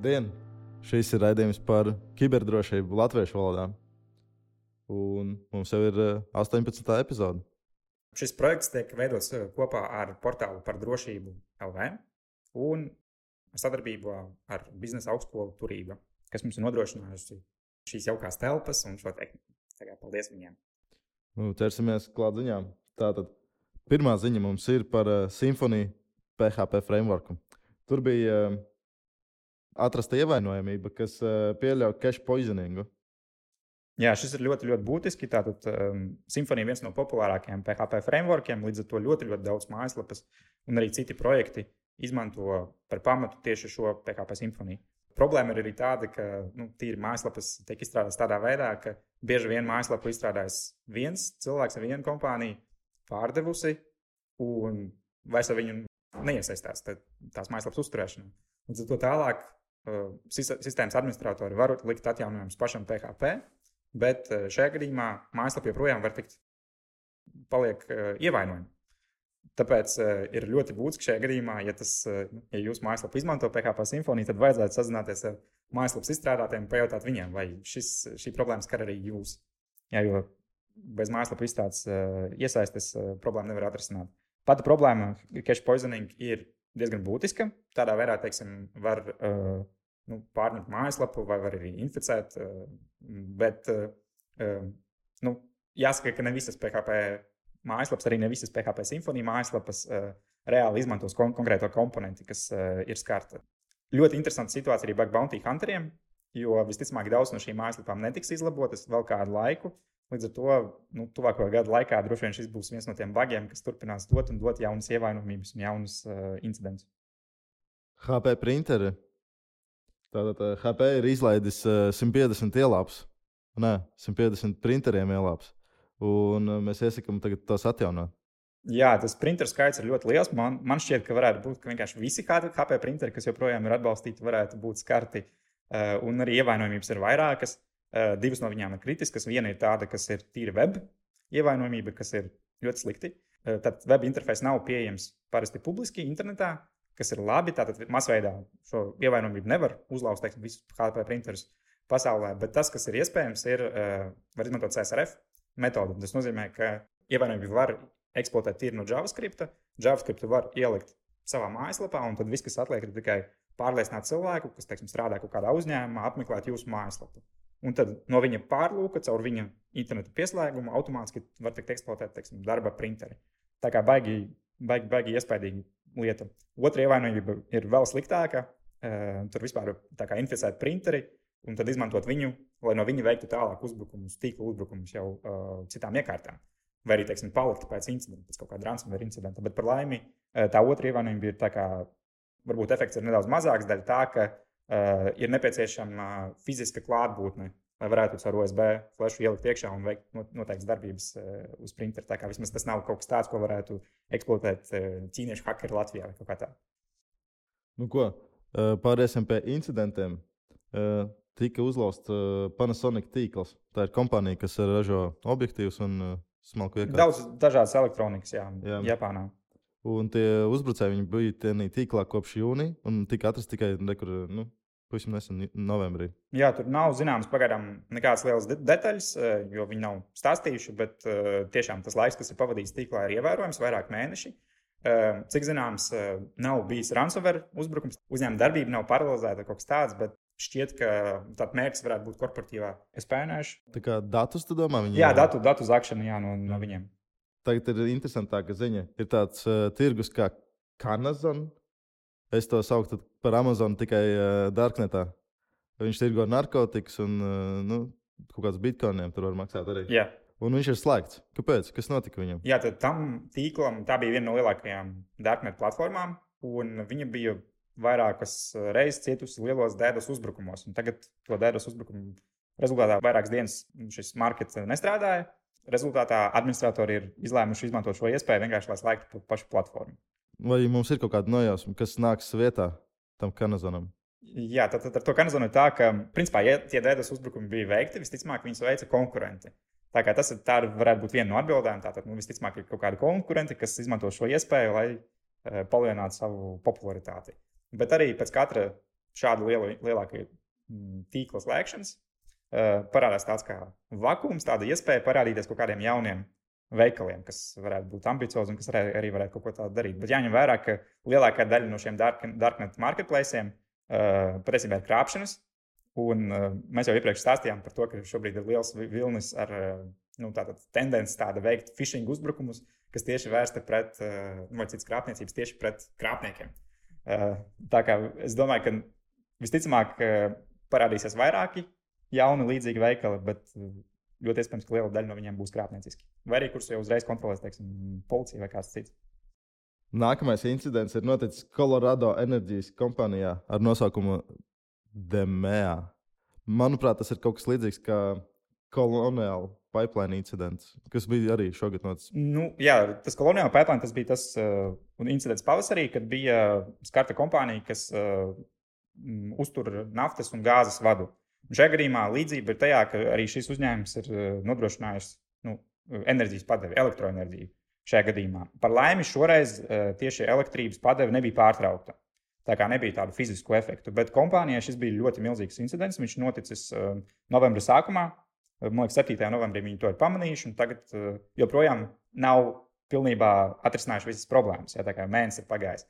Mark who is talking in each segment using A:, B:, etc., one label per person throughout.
A: Labdien! Šis ir raidījums par kiberdrošību latviešu valodā. Un mums jau ir 18. epizode.
B: Šis projekts tiek veidots eh, kopā ar portālu par drošību LV un sadarbībā ar biznesa augstskolu Turība, kas mums ir nodrošinājusi šīs jaukās telpas un šo tehniku. Tagad paldies viņiem!
A: Nu, ķersimies klāt ziņām. Tātad pirmā ziņa mums ir par uh, simfoniju PHP frameworku. Tur bija atrasta ievainojamība, kas uh, pieļauj cache poisoningu.
B: Jā, šis ir ļoti, ļoti būtiski. Tātad um, Symfony ir viens no populārākajiem PHP frameworkiem, līdz ar to ļoti, ļoti daudz mājaslapas un arī citi projekti izmanto par pamatu tieši šo PHP simfoniju. Problēma ir arī tāda, ka nu, tīri mājaslapas tiek izstrādātas tādā veidā, ka bieži vien mājaslapu izstrādājas viens cilvēks ar vienu kompāniju, pārdevusi, un vairs ar viņu neiesaistās tās mājaslapas uzturēšanā. Līdz ar to tālāk sistēmas administratori var likt atjaunojumus pašam PHP, bet šajā gadījumā mājaslapa joprojām var tikt paliek ievainojama. Tāpēc ir ļoti būtiski šajā gadījumā, ja, tas, ja jūs mājaslapu izmanto PHP simfoniju, tad vajadzētu sazināties ar mājaslapas izstrādātājiem pajautāt viņiem, vai šis, šī problēma skar arī jūs. Jā, jo bez mājaslapu izstrādes iesaistes problēmu nevar atrisināt. Pati problēma, cache poisoning, ir diezgan būtiska. Tādā veidā, teiksim, var uh, nu, pārņemt mājaslapu vai arī inficēt. Uh, bet uh, nu, jāsaka, ka ne visas PHP mājaslapas, arī ne visas PHP simfonija mājaslapas reāli izmantos kon konkrēto komponenti, kas ir skarta. Ļoti interesanta situācija arī Bug Bounty Hunteriem, jo visticamāk daudz no šīm mājaslapām netiks izlabotas vēl kādu laiku. Līdz ar to nu, tuvāko gadu laikā droši vien šis būs viens no tiem bagiem, kas turpinās dot un dot jaunas ievainojumības un jaunas uh, incidentus.
A: HP printeri. Tātad uh, HP ir izlaidis uh, 150 ielāps, nē, 150 printeriem ielāps. Un uh, mēs iesakām tagad tos atjaunot.
B: Jā, tas printeru skaits ir ļoti liels. Man, man šķiet, ka varētu būt, ka vienkārši visi HP printeri, kas joprojām ir atbalstīti, varētu būt skarti. Uh, un arī ievainojumības ir vairākas. Uh, divas no viņām ir kritiskas. Viena ir tāda, kas ir tīra web ievainojamība, kas ir ļoti slikti. Uh, tad web interfejs nav pieejams parasti publiski internetā, kas ir labi. Tātad masveidā šo ievainojamību nevar uzlauzt teiksim, visus HTTP printerus pasaulē. Bet tas, kas ir iespējams, ir uh, var izmantot CSRF metodi. Tas nozīmē, ka ievainojamību var eksploatēt tīri no JavaScript. JavaScript var ielikt savā mājaslapā, un tad viss, kas atliek, ir tikai pārliecināt cilvēku, kas teiksim, strādā kaut kādā uzņēmumā, apmeklēt jūsu mājaslapu. Un tad no viņa pārlūka, caur viņa interneta pieslēgumu, automātiski var tikt eksploatēta teiksim, darba printeri. Tā kā baigi, baigi, baigi iespaidīga lieta. Otra ievainojība ir vēl sliktāka. Uh, tur vispār ir inficēti printeri, un tad izmantot viņu, lai no viņa veiktu tālāk uzbrukumus, tīkla uzbrukumus jau uh, citām iekārtām. Vai arī, teiksim, palikt pēc incidenta, pēc kaut kāda ransomware incidenta. Bet par laimi uh, tā otra ievainojība ir tā kā, varbūt efekts ir nedaudz mazāks, daļa tā, ka uh, ir nepieciešama fiziska klātbūtne, lai varētu caur USB flešu ielikt iekšā un veikt noteiktas darbības uh, uz printera. Tā kā vismaz tas nav kaut kas tāds, ko varētu eksploatēt uh, ķīniešu hakeri Latvijā vai kaut kā tā.
A: Nu, ko? Pāriesim pie incidentiem. Tika uzlauzts Panasonic tīkls. Tā ir kompānija, kas ražo objektīvus un smalku iekārtu.
B: Daudz dažādas elektronikas, jā, jā. Japānā.
A: Un tie uzbrucēji bija tie tīklā kopš jūnija, un tika atrasti tikai nekur, nu, pavisam nesen, novembrī.
B: Jā, tur nav zināmas pagaidām nekādas lielas de detaļas, eh, jo viņi nav stāstījuši, bet uh, tiešām tas laiks, kas ir pavadīts tīklā, ir ievērojams, vairāk mēneši. Uh, cik zināms, nav bijis ransomware uzbrukums. Uzņēmuma darbība nav paralizēta kaut kas tāds, bet šķiet, ka tāds mērķis varētu būt korporatīvā spēnēšana.
A: Tā kā datus, tu domā,
B: viņi? Jā, datu, datu zakšana jā, no, no viņiem.
A: Tagad ir interesantāka ziņa. Ir tāds uh, tirgus kā Kanazon. Es to sauktu par Amazonu tikai uh, Darknetā. Viņš tirgo narkotikas un uh, nu, kaut kādus bitkoiniem tur var maksāt arī.
B: Jā.
A: Un viņš ir slēgts. Kāpēc? Kas notika viņam?
B: Jā, tad tam tīklam tā bija viena no lielākajām Darknet platformām. Viņa bija vairākas reizes cietusi lielos dēdas uzbrukumos. Tagad to dēdas uzbrukumu rezultātā vairākas dienas šis markets nestrādāja. Rezultātā administratori ir izlēmuši izmantot šo iespēju vienkārši, lai slēgtu pašu platformu.
A: Vai mums ir kaut kāda nojausma, kas nāks vietā tam kanazonam?
B: Jā, tad, tad ar to kanazonu ir tā, ka, principā, ja tie dēdas uzbrukumi bija veikti, visticamāk, viņus veica konkurenti. Tā kā tas ir, tā varētu būt viena no atbildēm. Tātad, nu, visticamāk, ir kaut kādi konkurenti, kas izmanto šo iespēju, lai uh, palielinātu savu popularitāti. Bet arī pēc katra šādu lielu, lielāku mm, tīkla slēgšanas, parādās tāds kā vakums, tāda iespēja parādīties kaut kādiem jauniem veikaliem, kas varētu būt ambiciozi un kas arī, arī varētu kaut ko tādu darīt. Bet jāņem vērā, ka lielākā daļa no šiem dark, darknet marketplaciem uh, patiesībā ir krāpšanas. Un, uh, mēs jau iepriekš stāstījām par to, ka šobrīd ir liels vilnis ar uh, nu, tendenci tāda veikt phishing uzbrukumus, kas tieši vērsta pret, uh, vai citas krāpniecības tieši pret krāpniekiem. Uh, tā kā es domāju, ka visticamāk uh, parādīsies vairāki jauni līdzīgi veikali, bet ļoti iespējams, ka liela daļa no viņiem būs krāpnieciski. Vai arī kurus jau uzreiz kontrolēs, teiksim, policija vai kāds cits.
A: Nākamais incidents ir noticis Colorado enerģijas kompānijā ar nosaukumu DMEA. Manuprāt, tas ir kaut kas līdzīgs kā koloniāla pipeline incidents, kas bija arī šogad noticis.
B: Nu, jā, tas koloniāla pipeline tas bija tas uh, incidents pavasarī, kad bija skarta kompānija, kas uh, uztur naftas un gāzes vadu. Šajā gadījumā līdzība ir tajā, ka arī šis uzņēmums ir eh, nodrošinājis nu, enerģijas padevi, elektroenerģiju. Šajā gadījumā. Par laimi šoreiz eh, tieši elektrības padeve nebija pārtraukta. Tā kā nebija tādu fizisku efektu. Bet kompānijai šis bija ļoti milzīgs incidents. Viņš noticis eh, novembra sākumā. Man liekas, 7. novembrī viņi to ir pamanījuši. Tagad joprojām nav pilnībā atrisinājuši visas problēmas. Jā, tā kā mēnesis ir pagājis.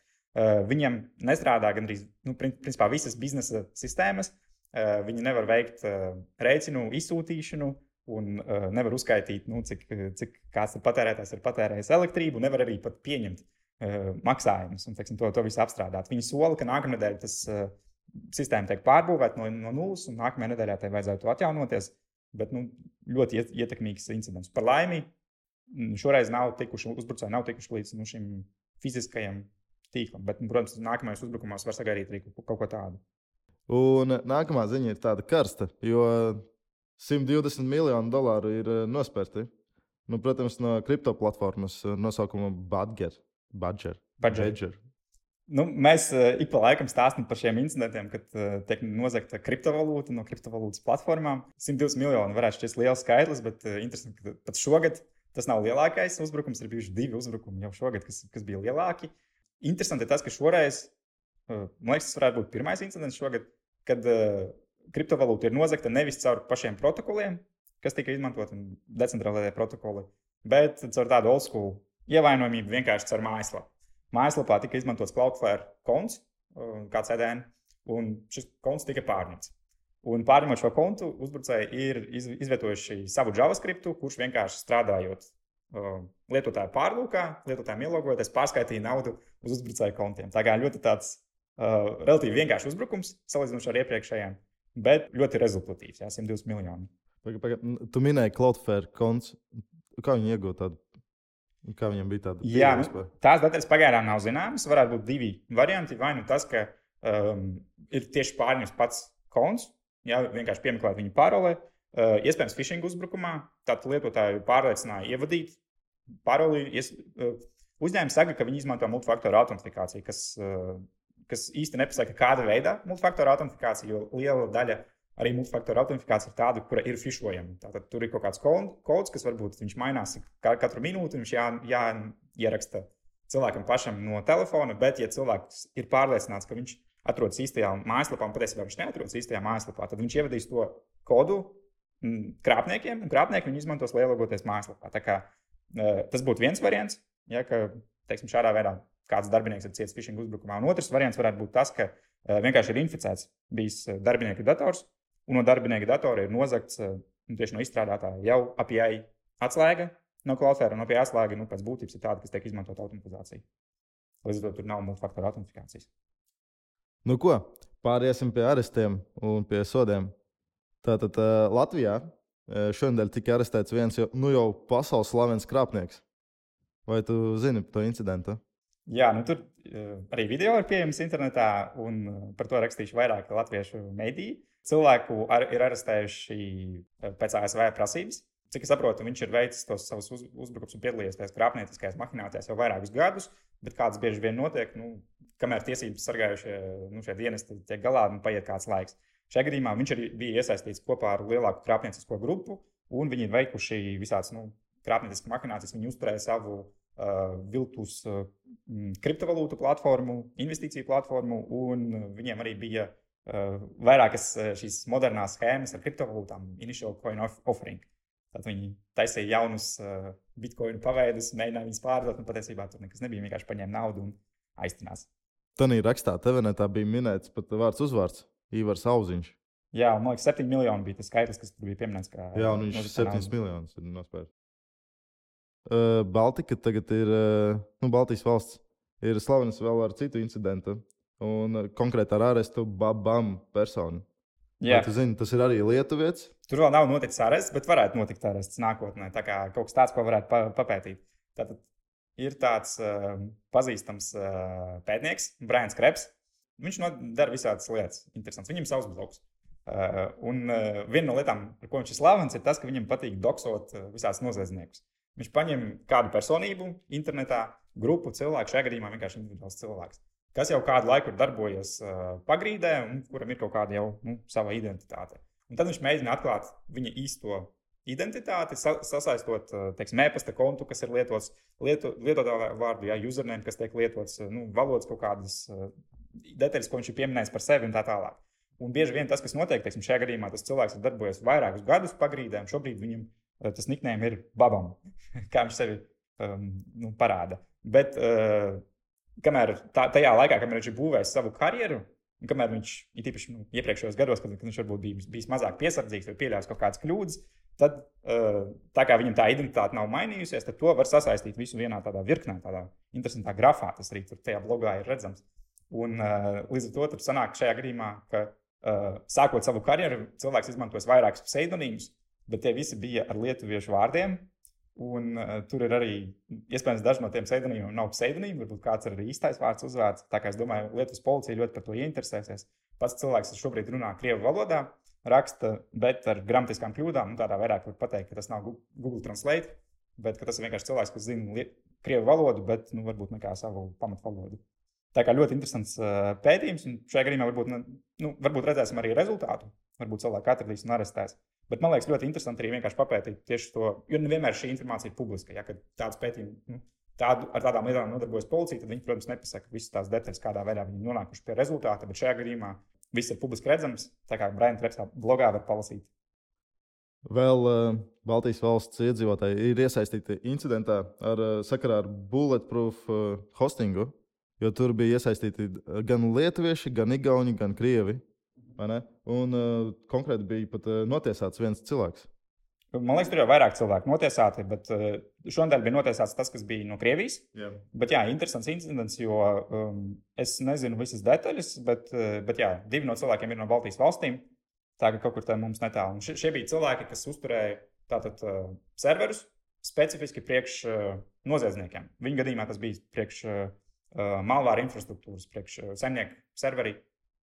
B: Viņam nestrādā gandrīz nu, principā, visas biznesa sistēmas. Viņi nevar veikt rēķinu izsūtīšanu un eh, nevar uzskaitīt, nu, cik, cik kāds ir patērētājs ir patērējis elektrību, nevar arī pat pieņemt maksājumus un teiksim, to, to visu apstrādāt. Viņi sola, ka nākamā nedēļa tas sistēma tiek pārbūvēta no, no nulles, un nākamajā nedēļā tai vajadzētu atjaunoties. Bet nu, ļoti ietekmīgs incidents. Par laimi, šoreiz nav tikuši uzbrucēji, nav tikuši līdz nu, šim fiziskajam tīklam. Bet, nu, protams, nākamajos uzbrukumos var sagaidīt arī kaut ko tādu.
A: Un nākamā ziņa ir tāda karsta, jo 120 miljonu dolāru ir eh, nospērti. Nu, protams, no kripto platformas eh, nosaukuma Badger. Badger.
B: Badger. Nu, mēs uh, ik pa laikam stāstām par šiem incidentiem, kad uh, tiek nozagta kriptovalūta no kriptovalūtas platformām. 120 miljoni varētu šķist liels skaitlis, bet uh, interesanti, ka pat šogad tas nav lielākais uzbrukums. Ir bijuši divi uzbrukumi jau šogad, kas, kas bija lielāki. Interesanti ir tas, ka šoreiz, uh, man liekas, tas varētu būt pirmais incidents šogad, kad uh, kriptovalūta ir nozagta nevis caur pašiem protokoliem, kas tika izmantoti decentralizētie protokoli, bet caur tādu old school ievainojamību vienkārši caur mājaslapu. Mājaslapā tika izmantots Cloudflare konts, uh, kā CDN, un šis konts tika pārņemts. Un pārņemot šo kontu, uzbrucēji ir izvietojuši savu JavaScript, kurš vienkārši strādājot uh, lietotāju pārlūkā, lietotājiem ielogojoties, pārskaitīja naudu uz uzbrucēju kontiem. Tā kā ļoti tāds Uh, relatīvi vienkāršs uzbrukums salīdzinot ar iepriekšējiem, bet ļoti rezultatīvs. Jā, 120 miljoni.
A: Paga, paga, tu minēji Cloudflare konts. Kā viņi iegūta tādu? Kā viņam bija tāda?
B: Jā, nu, tās detaļas pagaidām nav zināmas. Varētu būt divi varianti. Vai nu tas, ka um, ir tieši pārņemts pats konts, jā, vienkārši piemeklēt viņa parolē. Uh, iespējams, phishing uzbrukumā tādu lietotāju pārliecināja ievadīt paroli. Ies, uh, uzņēmums saka, ka viņi izmanto multifaktoru autentifikāciju, kas uh, kas īsti nepasaka, kāda veida multifaktoru autentifikācija, jo liela daļa arī multifaktoru autentifikācija ir tāda, kura ir fišojama. Tātad tur ir kaut kāds kods, kas varbūt viņš mainās katru minūti, viņš jā, jāieraksta cilvēkam pašam no telefona, bet, ja cilvēks ir pārliecināts, ka viņš atrodas īstajā mājaslapā, un patiesībā viņš neatrodas īstajā mājaslapā, tad viņš ievadīs to kodu krāpniekiem, un krāpnieki viņu izmantos lielākoties mājaslapā. Tā kā, uh, tas būtu viens variants, ja, ka teiksim, šādā veidā kāds darbinieks ir cietis phishing uzbrukumā. Un otrs variants varētu būt tas, ka uh, vienkārši ir inficēts bijis uh, darbinieka dators, un no darbinieka datora ir nozagts uh, tieši no izstrādātāja jau API atslēga no Cloudflare, un API atslēga nu, pēc būtības ir tāda, kas tiek izmantota automatizācijā. Līdz ar to tur nav multifaktoru autentifikācijas.
A: Nu, ko? Pāriesim pie arestiem un pie sodiem. Tātad uh, Latvijā šonadēļ tika arestēts viens jau, nu, jau pasaules slavens krāpnieks. Vai tu zini par to incidentu?
B: Jā, nu tur uh, arī video ir pieejams internetā, un uh, par to rakstījuši vairāk latviešu mediju. Cilvēku ar, ir arestējuši uh, pēc ASV prasības. Cik es saprotu, viņš ir veicis tos savus uz, uzbrukumus un piedalījies tajās krāpnieciskajās mahinācijās jau vairākus gadus, bet kāds bieži vien notiek, nu, kamēr tiesības sargājušie nu, dienesti tiek galā, nu, paiet kāds laiks. Šajā gadījumā viņš arī bija iesaistīts kopā ar lielāku krāpniecisko grupu, un viņi ir veikuši visādas nu, krāpnieciskas mahinācijas. Viņi uzturēja savu uh, viltus kriptovalūtu platformu, investīciju platformu, un viņiem arī bija vairākas šīs modernās schēmas ar kriptovalūtām, initial coin offering. Tad viņi taisīja jaunus bitkoinu paveidus, mēģināja viņus pārdot, un patiesībā tur nekas nebija. Vienkārši paņēma naudu un aiztinās.
A: Ir rakstā, tev netā bija minēts pat vārds uzvārds - Ivars Auziņš.
B: Jā, man liekas, 7 miljoni bija tas skaitlis, kas tur bija pieminēts. Kā,
A: Jā, un viņš 7 miljonus ir nospērts. Uh, Baltika tagad ir, uh, nu, Baltijas valsts ir slavenas vēl ar citu incidentu, un uh, konkrēti ar ārestu Babam personu. Jā, tu zini, tas ir arī Lietuvietis.
B: Tur vēl nav noticis arests, bet varētu notikt arests nākotnē. Tā kā kaut kas tāds, ko varētu pa papētīt. Tātad ir tāds uh, pazīstams uh, pētnieks, Brians Kreps. Viņš dara visādas lietas, interesantas. Viņam ir savs bloks. Uh, un uh, viena no lietām, par ko viņš ir slavens, ir tas, ka viņam patīk doksot uh, visādus noziedzniekus. Viņš paņem kādu personību internetā, grupu cilvēku, šajā gadījumā vienkārši individuāls cilvēks kas jau kādu laiku ir darbojies uh, pagrīdē un kuram ir kaut kāda jau nu, sava identitāte. Un tad viņš mēģina atklāt viņa īsto identitāti, sa sasaistot teiksim, e-pasta kontu, kas ir lietots, lieto, lietotāju vārdu, jā, username, kas tiek lietots, nu, valodas kaut kādas detaļas, ko viņš ir pieminējis par sevi un tā tālāk. Un bieži vien tas, kas notiek, teiksim, šajā gadījumā, tas cilvēks ir darbojies vairākus gadus pagrīdē, un šobrīd viņam tas niknējums ir babam, kā viņš sevi um, nu, parāda. Bet uh, kamēr tā, tajā laikā, kamēr viņš ir būvējis savu karjeru, un kamēr viņš ir īpaši nu, iepriekšējos gados, kad, kad viņš varbūt bijis, bijis mazāk piesardzīgs vai pieļāvis kaut kādas kļūdas, tad uh, tā kā viņam tā identitāte nav mainījusies, tad to var sasaistīt visu vienā tādā virknē, tādā interesantā grafā. Tas arī tur tajā blogā ir redzams. Un uh, līdz ar to tur sanāk šajā gadījumā, ka uh, sākot savu karjeru, cilvēks izmantos vairākus pseidonīmus, bet tie visi bija ar lietuviešu vārdiem, Un, uh, tur ir arī, iespējams, daži no tiem pseidonīmiem nav pseidonīmi, varbūt kāds ir arī īstais vārds uzvārds. Tā kā es domāju, Lietuvas policija ļoti par to ieinteresēsies. Pats cilvēks, kas šobrīd runā krievu valodā, raksta, bet ar gramatiskām kļūdām. Nu, tādā vairāk var pateikt, ka tas nav Google Translate, bet tas ir vienkārši cilvēks, kas zina krievu valodu, bet nu, varbūt nekā savu pamatvalodu. Tā kā ļoti interesants uh, pētījums, un šajā gadījumā varbūt, nu, varbūt redzēsim arī rezultātu. Varbūt cilvēku atradīs un arestēs. Bet man liekas, ļoti interesanti arī vienkārši papētīt tieši to, jo nevienmēr šī informācija ir publiska. Ja, kad tāds pētījums, nu, tādu, ar tādām lietām nodarbojas policija, tad viņi, protams, nepasaka visas tās detaļas, kādā veidā viņi nonākuši pie rezultāta. Bet šajā gadījumā viss ir publiski redzams. Tā kā Brian Trepsā blogā var palasīt.
A: Vēl uh, Baltijas valsts iedzīvotāji ir iesaistīti incidentā ar uh, sakarā ar bulletproof uh, hostingu, jo tur bija iesaistīti gan lietuvieši, gan igauni, gan krievi. Un uh, konkrēti bija pat uh, notiesāts viens cilvēks.
B: Man liekas, tur jau vairāk cilvēku notiesāti, bet uh, šodien bija notiesāts tas, kas bija no Krievijas. Jā, bet, jā interesants incidents, jo um, es nezinu visas detaļas, bet, bet jā, divi no cilvēkiem ir no Baltijas valstīm. Tā kā kaut kur tā mums netālu. Šie, šie bija cilvēki, kas uzturēja tātad, uh, serverus specifiski priekš uh, noziedzniekiem. Viņa gadījumā tas bija priekš uh, malvāra infrastruktūras, priekš uh, saimnieku serverī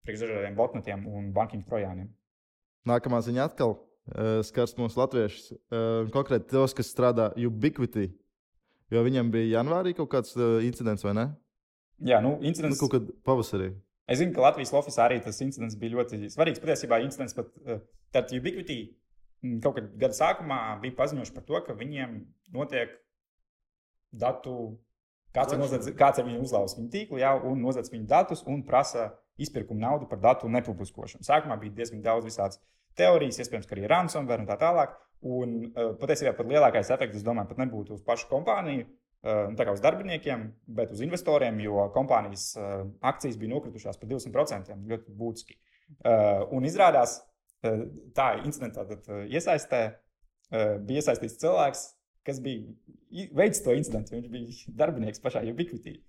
B: priekš dažādiem botnetiem un bankiņu trojāniem.
A: Nākamā ziņa atkal uh, skars mūsu latviešus, uh, konkrēti tos, kas strādā Ubiquity. Jo viņam bija janvārī kaut kāds uh, incidents, vai ne?
B: Jā, nu, incidents.
A: Nu, kaut kad pavasarī.
B: Es zinu, ka Latvijas oficiālā arī tas incidents bija ļoti svarīgs. Patiesībā incidents pat tad Ubiquity mm, kaut kad gada sākumā bija paziņojuši par to, ka viņiem notiek datu, kāds ir, nozadz, kāds ir viņu uzlaucis viņu tīklu, jau, un nozadz viņu datus un prasa izpirkuma naudu par datu nepubliskošanu. Sākumā bija diezgan daudz visādas teorijas, iespējams, arī ransomware un tā tālāk. Un uh, patiesībā pat lielākais efekts, es domāju, pat nebūtu uz pašu kompāniju, uh, tā kā uz darbiniekiem, bet uz investoriem, jo kompānijas uh, akcijas bija nokritušās par 200% ļoti būtiski. Un izrādās, tā incidentā iesaistē bija iesaistīts cilvēks, kas bija veids to incidentu. Viņš bija darbinieks pašā Ubiquitī.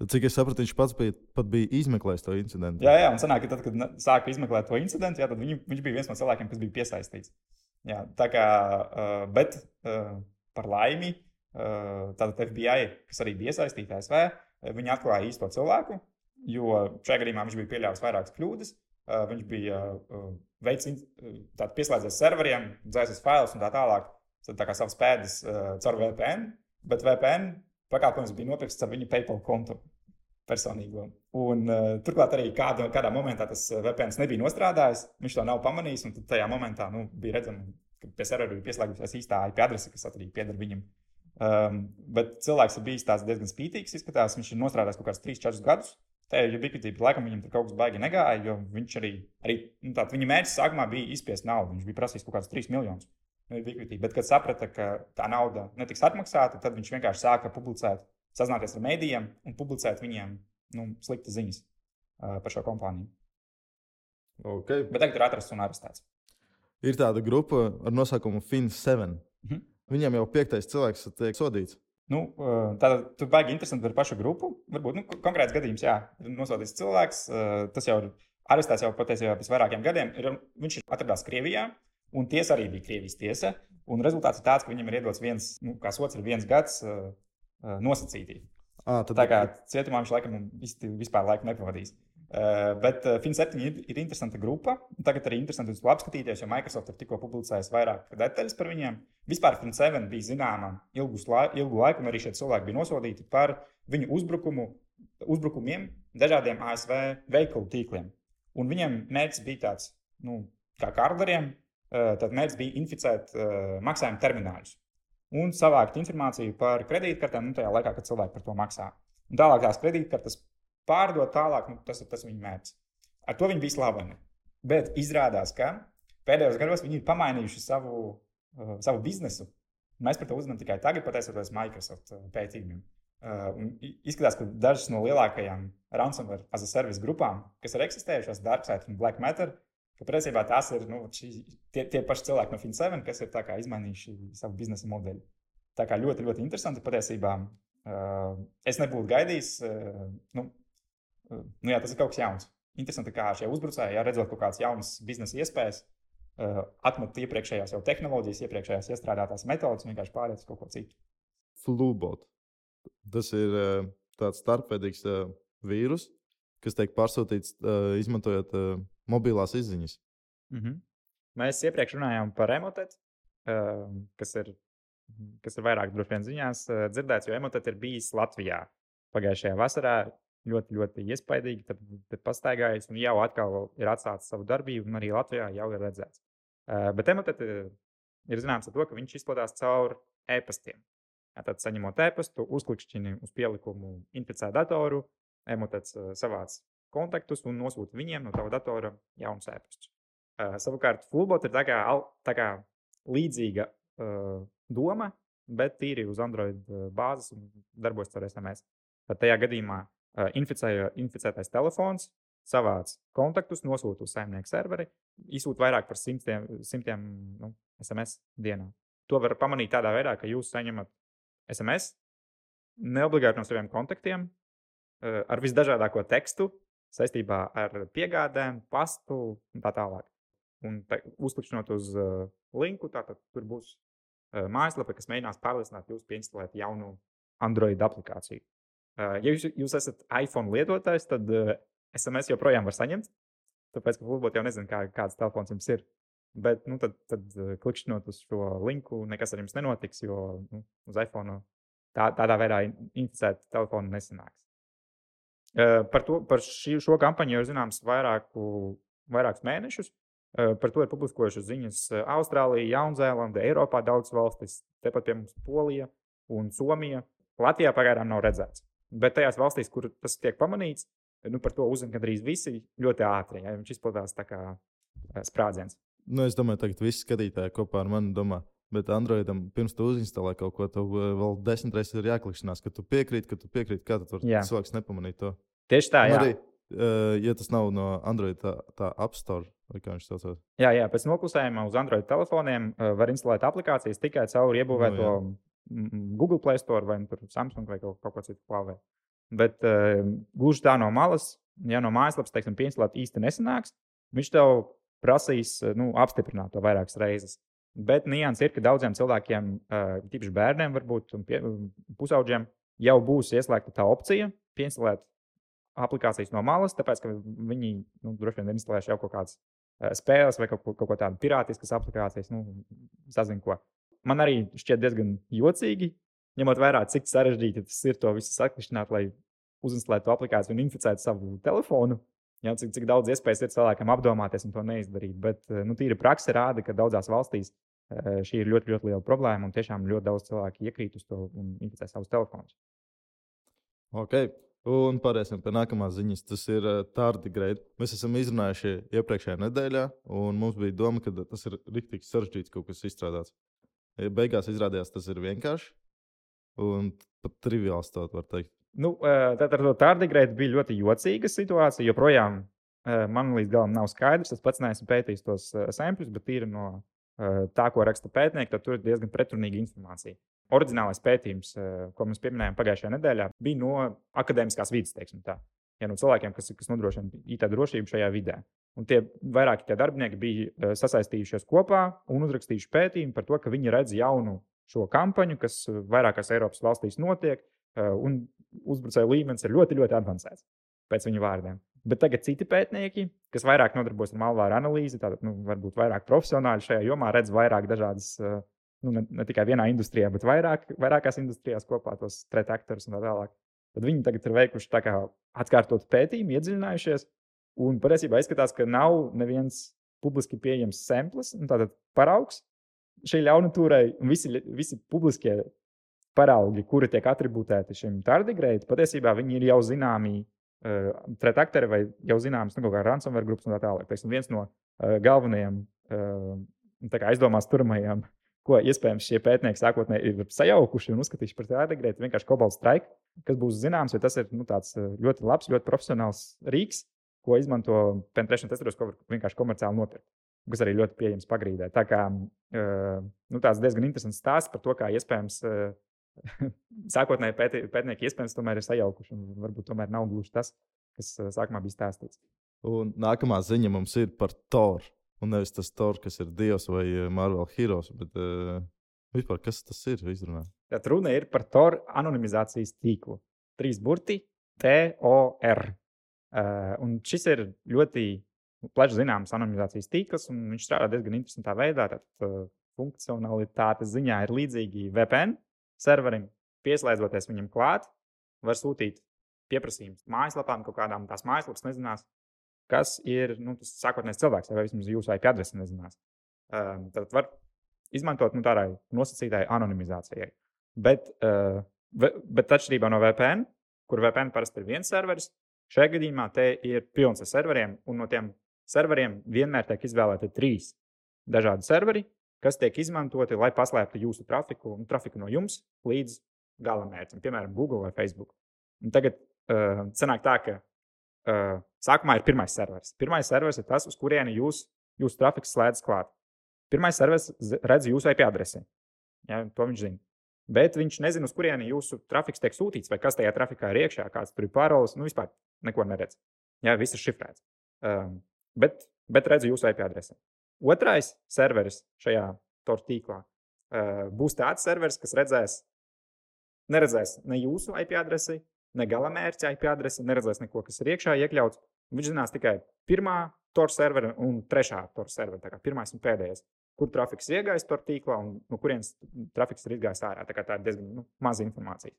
A: Cik es sapratu, viņš pats bija, pat bija izmeklējis to incidentu.
B: Jā, jā, un sanāk, ka tad, kad sāka izmeklēt to incidentu, jā, tad viņ, viņš bija viens no cilvēkiem, kas bija piesaistīts. Jā, tā kā, uh, bet uh, par laimi, uh, tātad FBI, kas arī bija iesaistīta ASV, viņi atklāja īsto cilvēku, jo šajā gadījumā viņš bija pieļāvis vairākas kļūdas. Uh, viņš bija uh, veicis, uh, pieslēdzies serveriem, dzēsis failus un tā tālāk, tā kā savas pēdas uh, caur VPN, bet VPN pakalpojums bija nopirkts ar viņa PayPal kontu personīgo. Un, uh, turklāt arī kāda, kādā momentā tas eh, VPN nebija nostrādājis, viņš to nav pamanījis. Tad tajā momentā nu, bija redzams, ka pie servera bija pieslēgta īstā IP adrese, kas arī pieder viņam. Um, bet cilvēks ir bijis diezgan spītīgs. Izskatās, viņš ir nostrādājis kaut kādus 3-4 gadus. Tā ir ubiquity, bet laikam viņam tur kaut kas baigi negāja, jo viņš arī, arī nu, tā, viņa mērķis sākumā bija izspiest naudu. Viņš bija prasījis kaut kādus 3 miljonus. Nu, ubiquity. Bet, kad saprata, ka tā nauda netiks atmaksāta, tad viņš vienkārši sāka publicēt, sazināties ar mēdījiem un publicēt viņiem nu, sliktas ziņas uh, par šo kompāniju.
A: Okay.
B: Bet tagad ir atrasts un arestēts.
A: Ir tāda grupa ar nosaukumu FIN7.
B: Mhm.
A: Viņam jau piektais cilvēks tiek sodīts.
B: Nu, tāda tur baigi interesanti par pašu grupu. Varbūt nu, konkrēts gadījums, jā, ir nosodīts cilvēks. Tas jau ir arestēts jau patiesībā pēc vairākiem gadiem. Ir, viņš atradās Krievijā, un tiesa arī bija Krievijas tiesa. Un rezultāts ir tāds, ka viņam ir iedots viens, nu, kā sots, ir viens gads nosacītī.
A: À, tad...
B: Tā kā cietumā viņš laikam vispār laiku nepavadīs. Uh, bet uh, FIN7 ir, ir interesanta grupa. Tagad arī interesanti to apskatīties, jo Microsoft ir tikko publicējis vairāk detaļas par viņiem. Vispār FIN7 bija zināma lai, ilgu laiku, un arī šie cilvēki bija nosodīti par viņu uzbrukumu, uzbrukumiem dažādiem ASV veikalu tīkliem. Un viņiem mērķis bija tāds, nu, kā kārdariem, uh, tad mērķis bija inficēt maksājumu termināļus un savākt informāciju par kredītkartēm, nu, tajā laikā, kad cilvēki par to maksā. Un tālāk tās kredītkartes pārdot tālāk, nu, tas ir tas viņa mērķis. Ar to viņi bija slaveni. Bet izrādās, ka pēdējos gados viņi ir pamainījuši savu, uh, savu biznesu. Mēs par to uzzinām tikai tagad, pateicoties Microsoft pētījumiem. Uh, izskatās, ka dažas no lielākajām ransomware as a service grupām, kas ir eksistējušas, Darkside un Black Matter, ka patiesībā tās ir nu, šī, tie, tie paši cilvēki no FinSeven, kas ir izmainījuši savu biznesa modeļu. Tā kā ļoti, ļoti interesanti patiesībā. Uh, es nebūtu gaidījis, uh, nu, nu, jā, tas ir kaut kas jauns. Interesanti, kā šie uzbrucēji, ja redzot kaut kādas jaunas biznesa iespējas, uh, atmet iepriekšējās jau tehnoloģijas, iepriekšējās iestrādātās metodas un vienkārši pāriet uz kaut ko citu.
A: Flubot. Tas ir uh, tāds starpveidīgs uh, vīrus, kas tiek pārsūtīts uh, izmantojot uh, mobilās izziņas.
B: Mm -hmm. Mēs iepriekš runājām par emotetu, uh, kas ir kas ir vairāk droši vien ziņās dzirdēts, jo emotet ir bijis Latvijā. Pagājušajā vasarā ļoti, ļoti iespaidīgi. Tad, tad pastaigājis un jau atkal ir atsācis savu darbību, un arī Latvijā jau ir redzēts. Uh, bet emotet ir zināms ar to, ka viņš izplatās caur e-pastiem. Tad, saņemot e-pastu, uzklikšķini uz pielikumu inficēt datoru, emotets uh, savāc kontaktus un nosūta viņiem no tava datora jaunus e-pastus. Uh, savukārt, Flubot ir tā kā, tā kā līdzīga uh, doma, bet tīri uz Android bāzes un darbojas caur SMS. Tad tajā gadījumā inficēja, inficētais telefons, savāc kontaktus, nosūta uz saimnieku serveri, izsūta vairāk par simtiem, simtiem nu, SMS dienā. To var pamanīt tādā veidā, ka jūs saņemat SMS neobligāti no saviem kontaktiem ar visdažādāko tekstu saistībā ar piegādēm, pastu un tā tālāk. Un tā, uzklikšķinot uz uh, linku, tātad tur būs uh, mājaslapa, kas mēģinās pārliecināt jūs pieinstalēt jaunu Android aplikāciju. Ja jūs, jūs esat iPhone lietotājs, tad SMS joprojām var saņemt. Tāpēc, ka varbūt jau nezinu, kā, kāds telefons jums ir. Bet, nu, tad, tad klikšķinot uz šo linku, nekas ar jums nenotiks, jo nu, uz iPhone tā, tādā veidā inficēt telefonu nesanāks. Par, to, par šī, šo kampaņu jau zināms vairāku, vairākus mēnešus. Par to ir publiskojušas ziņas Austrālija, Jaunzēlanda, Eiropā daudzas valstis, tepat pie mums Polija un Somija. Latvijā pagaidām nav redzēts. Bet tajās valstīs, kur tas tiek pamanīts, nu, par to uzzina gandrīz visi ļoti ātri. Ja, viņš izplatās tā kā sprādziens.
A: Nu, es domāju, ka visi skatītāji kopā ar mani domā, bet Androidam pirms tu uzinstalē kaut ko, tev vēl desmit reizes ir jāklikšķinās, ka tu piekrīti, ka tu piekrīti, kā tu vari cilvēks nepamanīt to.
B: Tieši tā, jā. Un arī,
A: uh, ja tas nav no Android tā, tā App Store.
B: Jā, jā, pēc noklusējuma uz Android telefoniem uh, var instalēt aplikācijas tikai caur iebūvēto nu, Google Play Store vai Samsung vai kaut, kaut ko citu klāvē. Bet uh, gluži tā no malas, ja no mājaslapas, teiksim, pieinstalēt īsti nesanāks, viņš tev prasīs nu, apstiprināt to vairākas reizes. Bet nianses ir, ka daudziem cilvēkiem, uh, tīpaši bērniem, varbūt pie, pusaudžiem, jau būs ieslēgta tā opcija pieinstalēt aplikācijas no malas, tāpēc ka viņi nu, droši vien ir instalējuši jau kaut kādas uh, spēles vai kaut, kaut ko tādu pirātiskas aplikācijas, nu, sazinu ko man arī šķiet diezgan jocīgi, ņemot vērā, cik sarežģīti tas ir to visu sakrišķināt, lai uzinstalētu aplikāciju un inficētu savu telefonu. Jā, cik, cik daudz iespējas ir cilvēkam apdomāties un to neizdarīt. Bet nu, tīra praksa rāda, ka daudzās valstīs šī ir ļoti, ļoti liela problēma un tiešām ļoti daudz cilvēku iekrīt uz to un inficē savus telefonus.
A: Okay. Un pārēsim pie nākamās ziņas. Tas ir uh, tardigrade. Mēs esam izrunājuši iepriekšējā nedēļā, un mums bija doma, ka tas ir rīktīgi sarežģīts kaut kas izstrādāts. Beigās izrādījās, tas ir vienkārši un pat triviāls, tā var teikt.
B: Nu, tad ar to tardigrade bija ļoti jocīga situācija. Joprojām man līdz galam nav skaidrs. Es pats neesmu pētījis tos sēkļus, bet ir no tā, ko raksta pētnieki, tad tur ir diezgan pretrunīga informācija. Oriģinālais pētījums, ko mēs pieminējām pagājušajā nedēļā, bija no akadēmiskās vidas, teiksim tā. Ja no cilvēkiem, kas, kas nodrošina IT drošību šajā vidē. Un tie vairāki tie darbinieki bija sasaistījušies kopā un uzrakstījuši pētījumu par to, ka viņi redz jaunu šo kampaņu, kas vairākās Eiropas valstīs notiek, un uzbrucēju līmenis ir ļoti, ļoti avansēts pēc viņu vārdiem. Bet tagad citi pētnieki, kas vairāk nodarbojas ar malvāru analīzi, tātad nu, varbūt vairāk profesionāļi šajā jomā, redz vairāk dažādas nu, ne, ne tikai vienā industrijā, bet vairāk, vairākās industrijās kopā tos threat actors un tā tālāk. Tad viņi tagad ir veikuši tā kā atkārtot pētījumu, iedziļinājušies. Un patiesībā izskatās, ka nav neviens publiski pieejams samples, tātad paraugs šai ļaunatūrai. Visi, visi publiskie paraugi, kuri tiek attribūtēti šim tardigrētam, patiesībā viņi ir jau zināmi uh, threat actori vai jau zināmas nu, ransomware grupas un tā tālāk. Teiksim, viens no uh, galvenajiem uh, aizdomās turamajiem ko iespējams šie pētnieki sākotnēji ir sajaukuši un uzskatījuši par tādu agrētu vienkārši kobaltu straiku, kas būs zināms, jo tas ir nu, eh, ļoti labs, ļoti profesionāls rīks, ko izmanto penetration testeros, ko var vienkārši komerciāli nopirkt. Kas arī ļoti pieejams pagrīdē. Tā kā nu, tāds diezgan interesants stāsts par to, kā iespējams sākotnēji pēti, pētnieki iespējams tomēr ir sajaukuši. Varbūt tomēr nav gluži tas, kas uh, sākumā bija stāstīts.
A: Un nākamā ziņa mums ir par Toru. Un nevis tas Thor, kas ir Dievs vai eh, Marvel Heroes, bet uh, vispār kas tas ir izrunā.
B: Tad runa ir par Thor anonimizācijas tīklu. Trīs burti - T-O-R. Uh, un šis ir ļoti plaši zināms anonimizācijas tīkls, un viņš strādā diezgan interesantā veidā. Tad, uh, funkcionalitātes ziņā ir līdzīgi VPN serverim. Pieslēdzoties viņam klāt, var sūtīt pieprasījumus mājaslapām, kaut kādām tās mājaslapas nezinās, kas ir nu, tas sākotnējs cilvēks, vai vismaz jūsu IP adrese nezinās. Um, tad var izmantot nu, tādai nosacītai anonimizācijai. Bet, uh, bet atšķirībā no VPN, kur VPN parasti ir viens serveris, šajā gadījumā te ir pilns ar serveriem, un no tiem serveriem vienmēr tiek izvēlēti trīs dažādi serveri, kas tiek izmantoti, lai paslēptu jūsu trafiku, nu, trafiku no jums līdz galamērķim, piemēram, Google vai Facebook. Un tagad uh, sanāk tā, ka uh, sākumā ir pirmais serveris. Pirmais serveris ir tas, uz kurieni jūs, jūsu trafiks slēdz klāt. Pirmais serveris redz jūsu IP adresi. Ja, to viņš zina. Bet viņš nezina, uz kurieni jūsu trafiks tiek sūtīts, vai kas tajā trafikā ir iekšā, kāds tur ir paroles. Nu, vispār neko neredz. Jā, viss ir šifrēts. Um, bet, bet redz jūsu IP adresi. Otrais serveris šajā tortu tīklā uh, būs tāds serveris, kas redzēs, neredzēs ne jūsu IP adresi, ne gala mērķa IP adrese, neredzēs neko, kas ir iekšā iekļauts. Viņš zinās tikai pirmā tor servera un trešā tor servera, tā kā pirmais un pēdējais, kur trafiks iegājis tor tīklā un no kurienes trafiks ir izgājis ārā. Tā, tā ir diezgan nu, maza informācija.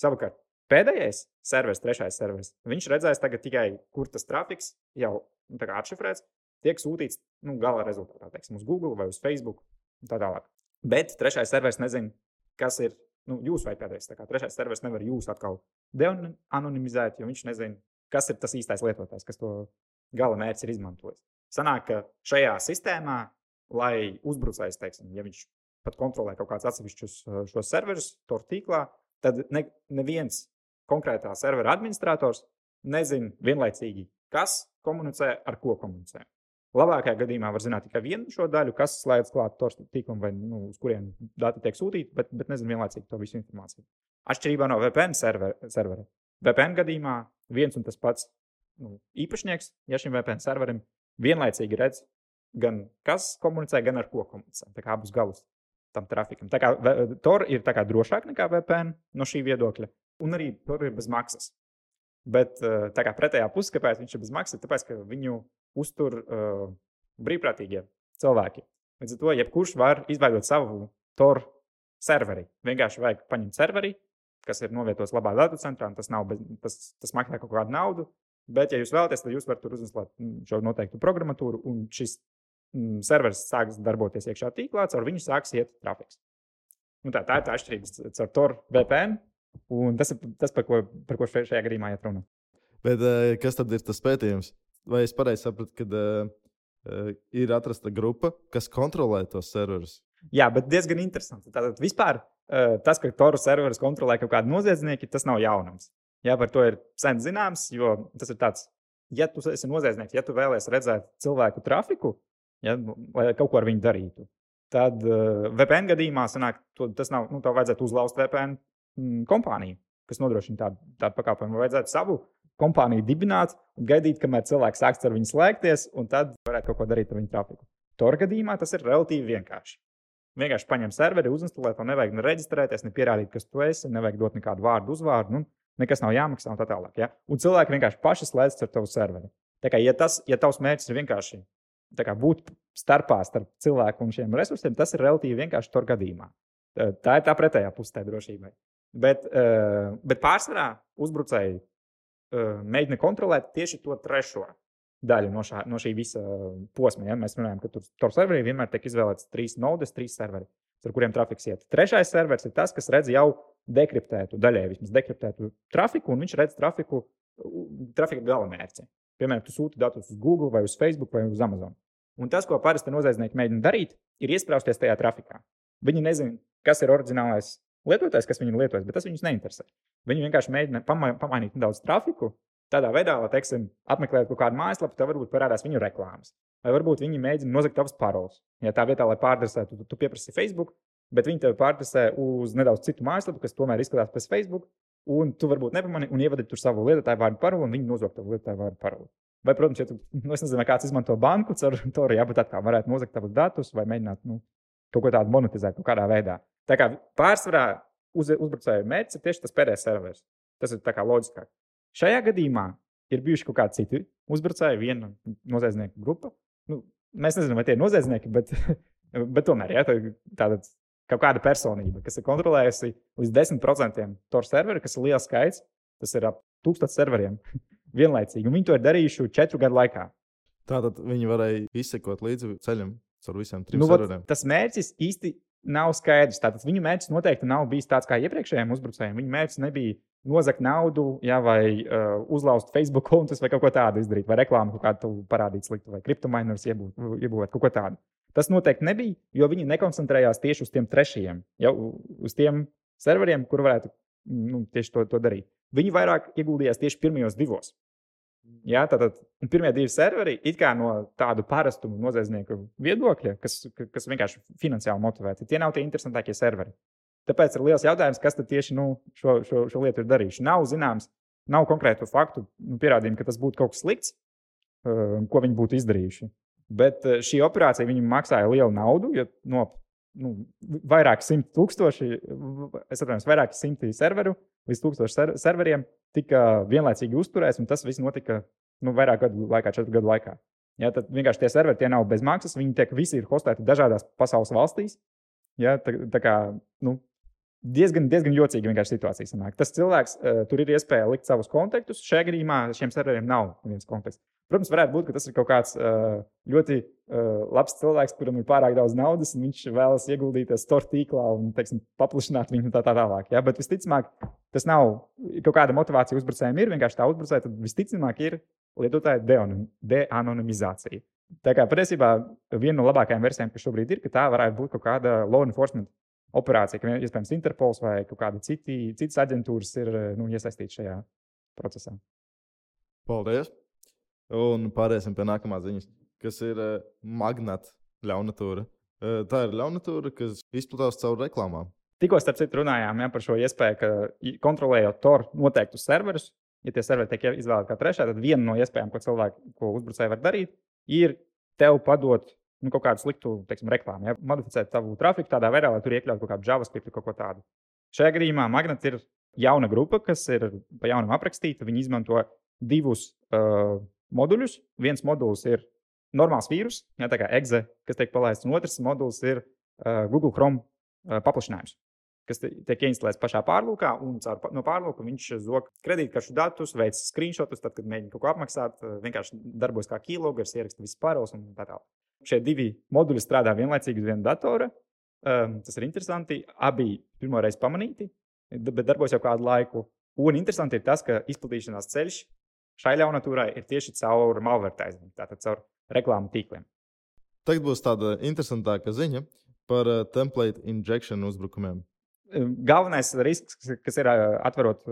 B: Savukārt, pēdējais serveris, trešais serveris, viņš redzēs tikai, kur tas trafiks jau nu, atšifrēts, tiek sūtīts nu, gala rezultātā, teiksim, uz Google vai uz Facebook un tā tālāk. Bet trešais serveris nezina, kas ir nu, jūsu IP adrese. Trešais serveris nevar jūs atkal deanonimizēt, jo viņš nezina, kas ir tas īstais lietotājs, kas to gala mērķis ir izmantojis. Sanāk, ka šajā sistēmā, lai uzbrucējs, teiksim, ja viņš pat kontrolē kaut kādus atsevišķus šos serverus, to tīklā, tad ne, neviens konkrētā servera administrators nezina vienlaicīgi, kas komunicē ar ko komunicē. Labākajā gadījumā var zināt tikai vienu šo daļu, kas slēdz klāt torstu tīklam vai nu, uz kuriem dati tiek sūtīti, bet, bet nezinu vienlaicīgi to visu informāciju. Atšķirībā no VPN server, servera. VPN gadījumā viens un tas pats nu, īpašnieks, ja šim VPN serverim vienlaicīgi redz gan kas komunicē, gan ar ko komunicē. Tā kā abus galus tam trafikam. Tā kā Tor ir kā drošāk nekā VPN no šī viedokļa, un arī Tor ir bez maksas. Bet tā kā pretējā pusē, kāpēc viņš ir bez maksas, tāpēc, ka viņu uztur uh, brīvprātīgie cilvēki. Līdz ar to jebkurš var izveidot savu toru serveri. Vienkārši vajag paņemt serveri, kas ir novietots labā datu centrā, tas, nav, tas, tas maksā kaut kādu naudu. Bet, ja jūs vēlaties, tad jūs varat tur uzinstallēt mm, šo noteiktu programmatūru, un šis mm, serveris sāks darboties iekšā tīklā, caur viņu sāks iet trafiks. Nu tā, tā ir tā atšķirība starp Tor VPN Un tas ir tas, par ko, par ko šajā gadījumā iet runa.
A: Bet kas tad ir tas pētījums? Vai es pareizi sapratu, ka uh, ir atrasta grupa, kas kontrolē tos serverus?
B: Jā, bet diezgan interesanti. Tātad vispār uh, tas, ka Toru serverus kontrolē kaut kādi noziedznieki, tas nav jaunums. Jā, par to ir sen zināms, jo tas ir tāds, ja tu esi noziedznieks, ja tu vēlēsies redzēt cilvēku trafiku, ja, lai kaut ko ar viņu darītu, tad uh, VPN gadījumā sanāk, to, tas nav, nu, tev vajadzētu uzlauzt VPN mm, kompāniju, kas nodrošina tādu, tādu pakalpojumu. Vajadzētu savu kompāniju dibināt un gaidīt, kamēr cilvēks sāks ar viņu slēgties, un tad varētu kaut ko darīt ar viņu trafiku. Tor gadījumā tas ir relatīvi vienkārši. Vienkārši paņem serveri, uzinstalē, to nevajag ne reģistrēties, ne pierādīt, kas tu esi, nevajag dot nekādu vārdu, uzvārdu, nu, nekas nav jāmaksā un tā tālāk. Ja? Un cilvēki vienkārši paši slēdz ar tavu serveri. Tā kā, ja, tas, ja tavs mērķis ir vienkārši kā, būt starpā starp cilvēku un šiem resursiem, tas ir relatīvi vienkārši tur gadījumā. Tā ir tā pretējā pusē drošībai. Bet, bet pārsvarā uzbrucēji mēģina kontrolēt tieši to trešo daļu no, šā, no šī visa posma. Ja? Mēs runājam, ka tur, tur serverī vienmēr tiek izvēlēts trīs nodes, trīs serveri, ar kuriem trafiks iet. Trešais serveris ir tas, kas redz jau dekriptētu, daļēji vismaz dekriptētu trafiku, un viņš redz trafiku, trafika galamērķi. Piemēram, tu sūti datus uz Google, vai uz Facebook, vai uz Amazon. Un tas, ko parasti noziedznieki mēģina darīt, ir iesprāsties tajā trafikā. Viņi nezina, kas ir oriģinālais lietotājs, kas viņu lietos, bet tas viņus neinteresē. Viņi vienkārši mēģina pamainīt nedaudz trafiku. Tādā veidā, lai, teiksim, apmeklējot kaut kādu mājaslapu, tad varbūt parādās viņu reklāmas. Vai varbūt viņi mēģina nozagt tavas paroles. Ja tā vietā, lai pārdresētu, tu, tu pieprasi Facebook, bet viņi tev pārdresē uz nedaudz citu mājaslapu, kas tomēr izskatās pēc Facebook, un tu varbūt nepamani un ievadi tur savu lietotāju vārdu paroli, un viņi nozog tavu lietotāju vārdu paroli. Vai, protams, ja tu, nu, nezinu, kāds izmanto banku caur to, jā, bet atkal varētu nozagt tavus datus vai mēģināt nu, kaut ko tādu monetizēt kaut kādā veidā. Tā kā pārsvarā uz, uzbrucēju mērķis ir tieši tas pēdējais serveris. Tas ir loģiskāk. Šajā gadījumā ir bijuši kaut kādi citi uzbrucēji, viena noziedznieku grupa. Nu, mēs nezinām, vai tie ir noziedznieki, bet, bet tomēr tā, tāda kaut kāda personība, kas ir kontrolējusi līdz 10% to serveru, kas ir liels skaits. Tas ir ap 1000 serveriem vienlaicīgi. Un viņi to ir darījuši četru gadu laikā.
A: Tātad viņi varēja izsekot līdzi ceļam caur visiem trim nu, serveriem.
B: Tas mērķis īsti nav skaidrs. Tātad viņu mērķis noteikti nav bijis tāds kā iepriekšējiem uzbrucējiem. Viņu mērķis nebija nozagt naudu, jā, vai uh, uzlauzt Facebook kontus, vai kaut ko tādu izdarīt, vai reklāmu kaut kādu parādīt sliktu, vai kriptomainers iebūvēt kaut ko tādu. Tas noteikti nebija, jo viņi nekoncentrējās tieši uz tiem trešajiem, jau uz tiem serveriem, kur varētu nu, tieši to, to darīt. Viņi vairāk ieguldījās tieši pirmajos divos. Jā, tātad pirmie divi serveri ir no tādu parastu noziedznieku viedokļa, kas, kas vienkārši finansiāli motivēti. Tie nav tie interesantākie serveri. Tāpēc ir liels jautājums, kas tieši nu, šo, šo, šo lietu ir darījuši. Nav zināms, nav konkrētu faktu, nu, pierādījumu, ka tas būtu kaut kas slikts, uh, ko viņi būtu izdarījuši. Bet uh, šī operācija viņam maksāja lielu naudu, jo no nu, vairāk simt tūkstoši, es atvainojos, vairāk simti serveru līdz tūkstoši ser serveriem tika vienlaicīgi uzturēts, un tas viss notika nu, vairāk gadu laikā, četru gadu laikā. Ja, tad vienkārši tie serveri tie nav bez maksas, viņi tiek visi ir hostēti dažādās pasaules valstīs. Ja, tā, tā kā, nu, diezgan, diezgan jocīga situācija. Sanāk. Tas cilvēks uh, tur ir iespēja likt savus kontaktus. Šajā gadījumā šiem serveriem nav viens kontakts. Protams, varētu būt, ka tas ir kaut kāds ļoti labs cilvēks, kuram ir pārāk daudz naudas, un viņš vēlas ieguldīties store tīklā un teiksim, paplašināt viņu tā, tā tālāk. Ja? Bet visticamāk, tas nav kaut kāda motivācija uzbrucējiem. Ir vienkārši tā uzbrucēja, tad visticamāk ir lietotāja deanonimizācija. Tā kā patiesībā viena no labākajām versijām, kas šobrīd ir, ka tā varētu būt kaut kāda law enforcement operācija, ka iespējams Interpols vai kāda citi, citas aģentūras ir nu, iesaistītas šajā procesā.
A: Paldies! Un pāriesim pie nākamās ziņas, kas ir uh, magnēta ļaunatūra. Uh, tā ir ļaunatūra, kas izplatās caur reklāmām.
B: Tikko starp citu runājām ja, par šo iespēju, ka kontrolējot TOR noteiktus serverus, ja tie serveri tiek izvēlēti kā trešā, tad viena no iespējām, ko cilvēki, ko uzbrucēji var darīt, ir tev padot nu, kaut kādu sliktu teiksim, reklāmu, ja? modificēt savu trafiku tādā veidā, lai tur iekļautu kaut kādu JavaScript vai kaut ko tādu. Šajā gadījumā Magnets ir jauna grupa, kas ir pa jaunam aprakstīta. Viņi izmanto divus uh, moduļus. Viens modulis ir normāls vīrus, ja, tā kā exe, kas tiek palaists, un otrs modulis ir uh, Google Chrome uh, paplašinājums, kas tiek instalēts pašā pārlūkā, un caur, no pārlūka viņš zog kredītkaršu datus, veids screenshotus, tad, kad mēģina kaut ko apmaksāt, uh, vienkārši darbojas kā keylogers, ieraksta visas paroles un tā tālāk. Šie divi moduļi strādā vienlaicīgi uz viena datora. Um, tas ir interesanti. Abi pirmo reizi pamanīti. bet darbojas jau kādu laiku. Un interesanti ir tas, ka izplatīšanās ceļš šai ļaunatūrai ir tieši caur malvertējumu, tātad caur reklāmu tīkliem.
A: Tagad būs tāda interesantāka ziņa par uh, template injection uzbrukumiem.
B: Galvenais risks, kas ir atverot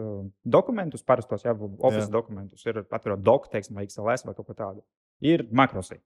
B: dokumentus, parastos jau Jā. dokumentus, ir atverot doku, teiksim, vai XLS vai kaut ko tādu, ir makrosi.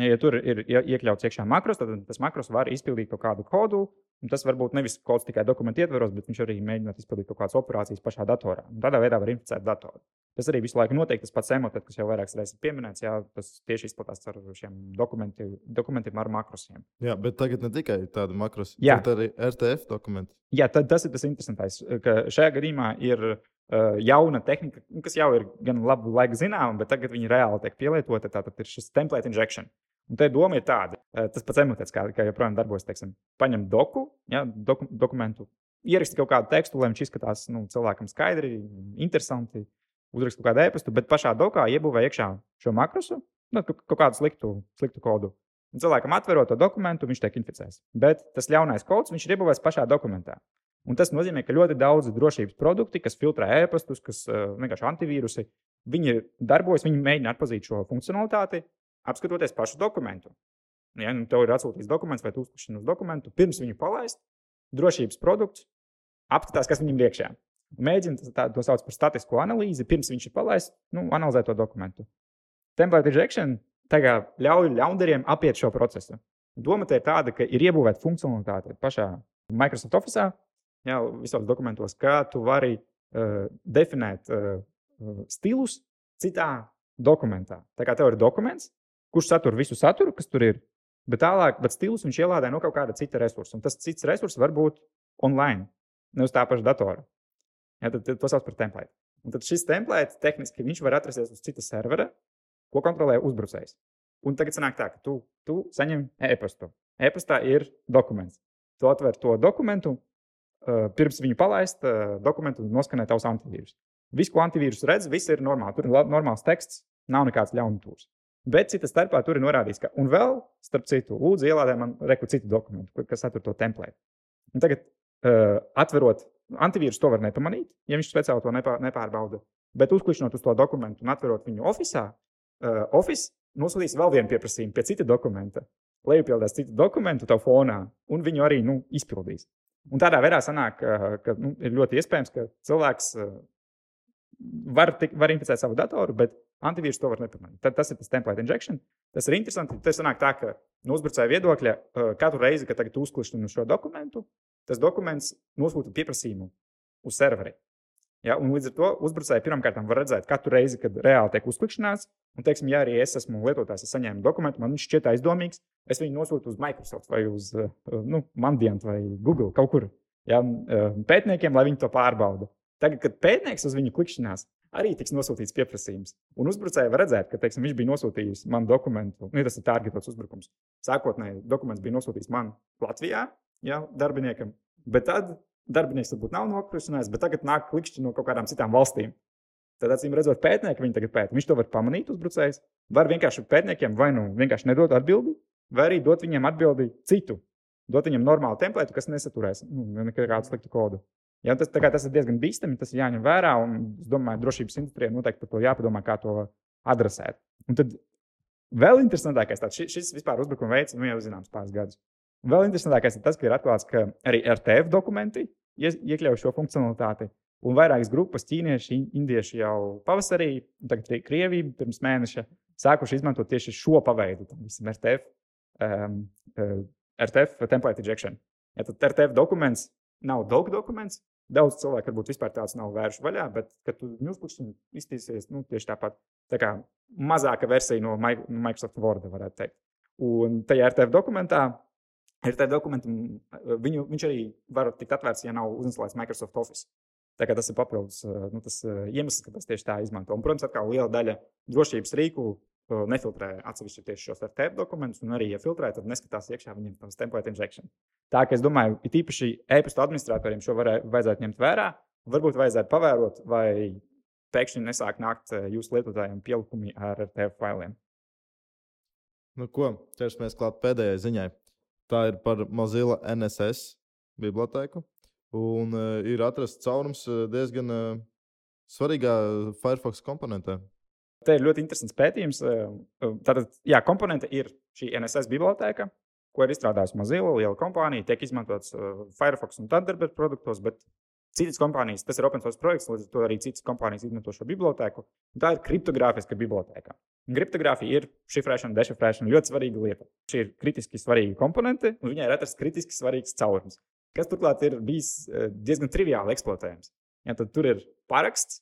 B: Ja tur ir iekļauts iekšā makros, tad tas makros var izpildīt kaut kādu kodu. Tas var būt nevis kods tikai dokumentu ietvaros, bet viņš arī mēģina izpildīt kaut kādas operācijas pašā datorā. Un tādā veidā var inficēt datoru. Tas arī visu laiku notiek. Tas pats emotet, kas jau vairākas reizes pieminēts, jā, tas tieši izplatās ar šiem dokumentiem, dokumentiem ar makrosiem.
A: Jā, bet tagad ne tikai tādu makrosu, bet arī RTF dokumentu.
B: Jā, tad tas ir tas interesantais, ka šajā gadījumā ir uh, jauna tehnika, kas jau ir gan labu laiku zināma, bet tagad viņi reāli tiek pielietota. Tātad ir šis template injection. Un te doma ir tāda, uh, tas pats emotēts, kā, kā joprojām darbojas, teiksim, paņem doku, ja, doku, dokumentu, ieraksti kaut kādu tekstu, lai viņš izskatās nu, cilvēkam skaidri, interesanti uzrakst kaut kādu e-pastu, bet pašā dokā iebūvē iekšā šo makrosu, nu, kaut kādu sliktu, sliktu kodu. Un cilvēkam atverot to dokumentu, viņš tiek inficēts. Bet tas ļaunais kods viņš ir iebūvēts pašā dokumentā. Un tas nozīmē, ka ļoti daudz drošības produkti, kas filtrē e-pastus, kas uh, vienkārši antivīrusi, viņi darbojas, viņi mēģina atpazīt šo funkcionalitāti, apskatoties pašu dokumentu. Ja nu, tev ir atsūtīts dokuments vai tu uzklāšana uz dokumentu, pirms viņu palaist, drošības produkts apskatās, kas viņam ir iekšā mēģina tā, to sauc par statisko analīzi, pirms viņš ir palaists, nu, analizēt to dokumentu. Template injection ļauj ļaundariem apiet šo procesu. Doma te ir tāda, ka ir iebūvēta funkcionalitāte pašā Microsoft Office, jau visos dokumentos, kā tu vari uh, definēt uh, stilus citā dokumentā. Tā kā tev ir dokuments, kurš satur visu saturu, kas tur ir, bet tālāk, bet stilus viņš ielādē no kaut kāda cita resursa. Un tas cits resurs var būt online, ne uz tā paša datora. Ja, tad, tad to sauc par template. Un tad šis template tehniski viņš var atrasties uz cita servera, ko kontrolē uzbrucējs. Un tagad sanāk tā, ka tu, tu saņem e-pastu. E-pastā ir dokuments. Tu atver to dokumentu, uh, pirms viņu palaist, uh, dokumentu noskanē tavs antivīrus. Viss, ko antivīrus redz, viss ir normāli. Tur ir normāls teksts, nav nekāds ļaunums. Bet cita starpā tur ir norādīts, ka, un vēl, starp citu, lūdzu, ielādē man reku citu dokumentu, kas satur to template. Un tagad, uh, atverot Antivīrus to var nepamanīt, ja viņš speciāli to nepārbauda. Bet uzklikšķinot uz to dokumentu un atverot viņu oficiālā, uh, Office nosūtīs vēl vienu pieprasījumu pie cita dokumenta. Lejupildās citu dokumentu tev fonā, un viņu arī nu, izpildīs. Un tādā veidā sanāk, uh, ka nu, ir ļoti iespējams, ka cilvēks uh, var, tik, var inficēt savu datoru, bet antivīrus to var nepamanīt. Tad tas ir tas template injection. Tas ir interesanti. Tas sanāk tā, ka no uzbrucēja viedokļa katru reizi, kad uzklikšķinu šo dokumentu, tas dokuments nosūta pieprasījumu uz serveri. Ja, līdz ar to uzbrucēji pirmkārt var redzēt, katru reizi, kad reāli tiek uzklikšķināts, un, teiksim, ja arī es esmu lietotājs, es saņēmu dokumentu, man viņš šķiet aizdomīgs, es viņu nosūtu uz Microsoft vai uz nu, Mandiant vai Google kaut kur ja, pētniekiem, lai viņi to pārbauda. Tagad, kad pētnieks uz viņu klikšķinās, arī tiks nosūtīts pieprasījums. Un uzbrucēji var redzēt, ka teiksim, viņš bija nosūtījis man dokumentu, nu, tas ir targetots uzbrukums. Sākotnēji dokuments bija nosūtīts man Latvijā, ja, darbiniekam. Bet tad darbinieks varbūt nav nokļuvis, bet tagad nāk klikšķi no kaut kādām citām valstīm. Tad, acīm redzot, pētnieki viņi tagad pēta. Viņš to var pamanīt, uzbrucējs. Var vienkārši pētniekiem vai nu vienkārši nedot atbildi, vai arī dot viņiem atbildi citu. Dot viņam normālu templētu, kas nesaturēs nu, nekādu sliktu kodu. Ja, tas, tas ir diezgan bīstami, tas ir jāņem vērā. Un, es domāju, drošības industrijai noteikti par to jāpadomā, kā to adresēt. Un tad vēl interesantākais, tāds, šis, šis vispār uzbrukuma veids, nu jau zināms, pāris gadus. Vēl interesantākais ir tas, ka ir atklāts, ka arī RTF dokumenti iekļauj šo funkcionalitāti. Un vairākas grupas, ķīnieši, indieši jau pavasarī, tagad arī Krievija pirms mēneša, sākuši izmantot tieši šo paveidu, visam RTF, um, uh, RTF template injection. Ja tad RTF dokuments nav dog dokuments, daudz cilvēku varbūt vispār tāds nav vērš vaļā, bet, kad tu ņūspūkšķi iztīsies, nu, tieši tāpat, tā kā mazāka versija no Microsoft Word, varētu teikt. Un tajā RTF dokumentā ir tādi dokumenti, viņu, viņš arī var tikt atvērts, ja nav uzinstalēts Microsoft Office. Tā kā tas ir papildus nu, tas iemesls, kāpēc tieši tā izmanto. Un, protams, atkal liela daļa drošības rīku nefiltrē atsevišķi tieši šos RTP dokumentus, un arī, ja filtrē, tad neskatās iekšā viņiem tas template injection. Tā kā es domāju, it īpaši e-pasta administratoriem šo varē, vajadzētu ņemt vērā, varbūt vajadzētu pavērot, vai pēkšņi nesāk nākt jūsu lietotājiem pielikumi ar RTP failiem.
A: Nu, ko ķersimies klāt pēdējai ziņai. Tā ir par Mozilla NSS bibliotēku. Un uh, ir atrasts caurums diezgan uh, svarīgā Firefox komponentē.
B: Te ir ļoti interesants pētījums. Tātad, jā, komponente ir šī NSS biblioteka, ko ir izstrādājusi Mozilla, liela kompānija, tiek izmantots Firefox un Thunderbird produktos, bet citas kompānijas, tas ir open source projekts, līdz ar to arī citas kompānijas izmanto šo biblioteku. Tā ir kriptogrāfiska biblioteka. Kriptogrāfija ir šifrēšana, dešifrēšana ļoti svarīga lieta. Šī ir kritiski svarīga komponente, un viņai ir atrasts kritiski svarīgs caurums, kas turklāt ir bijis diezgan triviāli eksploatējams. Ja, tad tur ir paraksts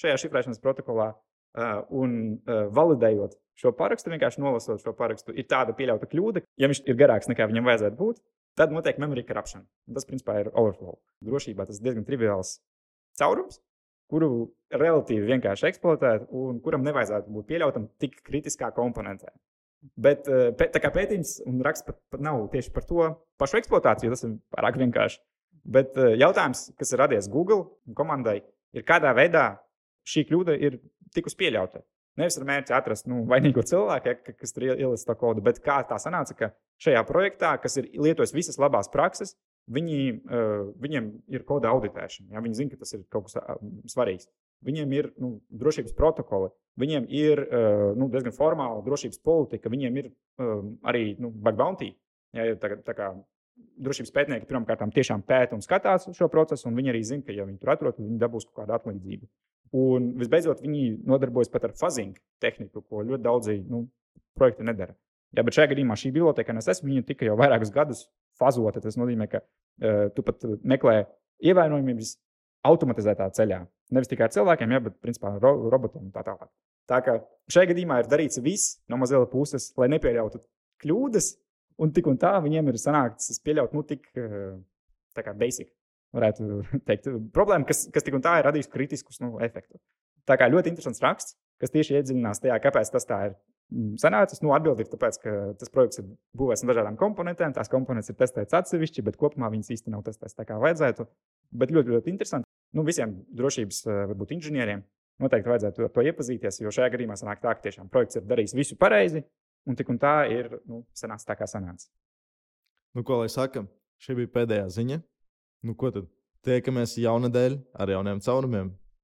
B: šajā šifrēšanas protokolā, Uh, un uh, validējot šo parakstu, vienkārši nolasot šo parakstu, ir tāda pieļauta kļūda, ja viņš ir garāks nekā viņam vajadzētu būt, tad notiek memory corruption. Tas, principā, ir overflow. Drošībā tas ir diezgan triviāls caurums, kuru relatīvi vienkārši eksploatēt, un kuram nevajadzētu būt pieļautam tik kritiskā komponentē. Bet uh, tā kā pētījums un raksts pat, pat nav tieši par to pašu eksploatāciju, tas ir pārāk vienkārši. Bet jautājums, kas ir radies Google komandai, ir kādā veidā šī kļūda ir tikusi pieļauta. Nevis ar mērķi atrast nu, vainīgo cilvēku, ja, kas tur ielika to kodu, bet kā tā sanāca, ka šajā projektā, kas ir lietojis visas labās prakses, viņi, uh, viņiem ir koda auditēšana. Ja, viņi zina, ka tas ir kaut kas uh, svarīgs. Viņiem ir nu, drošības protokoli, viņiem ir uh, nu, diezgan formāla drošības politika, viņiem ir um, arī nu, bug bounty. Ja, tā, tā kā drošības pētnieki pirmkārt tiešām pēta un skatās šo procesu, un viņi arī zina, ka, ja viņi tur atrodas, viņi dabūs kaut kādu atlīdzību. Un visbeidzot, viņi nodarbojas pat ar fuzing tehniku, ko ļoti daudzi nu, projekti nedara. Jā, bet šajā gadījumā šī biblioteka, es esmu viņa tikai jau vairākus gadus fazota. Tas nozīmē, ka uh, tu pat meklē ievainojumības automatizētā ceļā. Nevis tikai ar cilvēkiem, jā, bet principā ro robotiem un tā tālāk. Tā kā šajā gadījumā ir darīts viss no mazliet puses, lai nepieļautu kļūdas, un tik un tā viņiem ir sanākts pieļaut nu, tik kā basic varētu teikt, problēma, kas, kas tik un tā ir radījusi kritiskus nu, efektus. Tā kā ļoti interesants raksts, kas tieši iedziļinās tajā, kāpēc tas tā ir mm, sanācis. Nu, Atbilde ir tāpēc, ka tas projekts ir būvēts no dažādām komponentēm, tās komponentes ir testētas atsevišķi, bet kopumā viņas īsti nav testētas tā kā vajadzētu. Bet ļoti, ļoti interesanti. Nu, visiem drošības, eh, varbūt inženieriem, noteikti vajadzētu ar to iepazīties, jo šajā gadījumā sanāk tā, ka tiešām projekts ir darījis visu pareizi, un tik un tā ir nu, sanācis tā, kā sanāca.
A: Nu, ko lai saka, šī bija pēdējā ziņa. Nu, ko tad? Tiekamies jaunadēļ ar jauniem caurumiem.